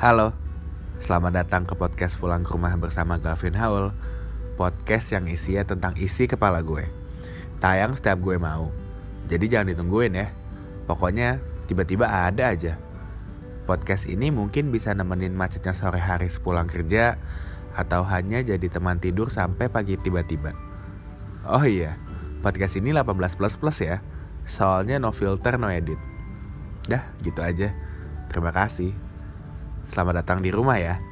Halo, selamat datang ke podcast Pulang ke Rumah bersama Gavin Haul. Podcast yang isinya tentang isi kepala gue. Tayang setiap gue mau. Jadi jangan ditungguin ya. Pokoknya tiba-tiba ada aja. Podcast ini mungkin bisa nemenin macetnya sore hari sepulang kerja Atau hanya jadi teman tidur sampai pagi tiba-tiba. Oh iya, podcast ini 18 plus plus ya. Soalnya no filter no edit. Dah gitu aja. Terima kasih Selamat datang di rumah ya.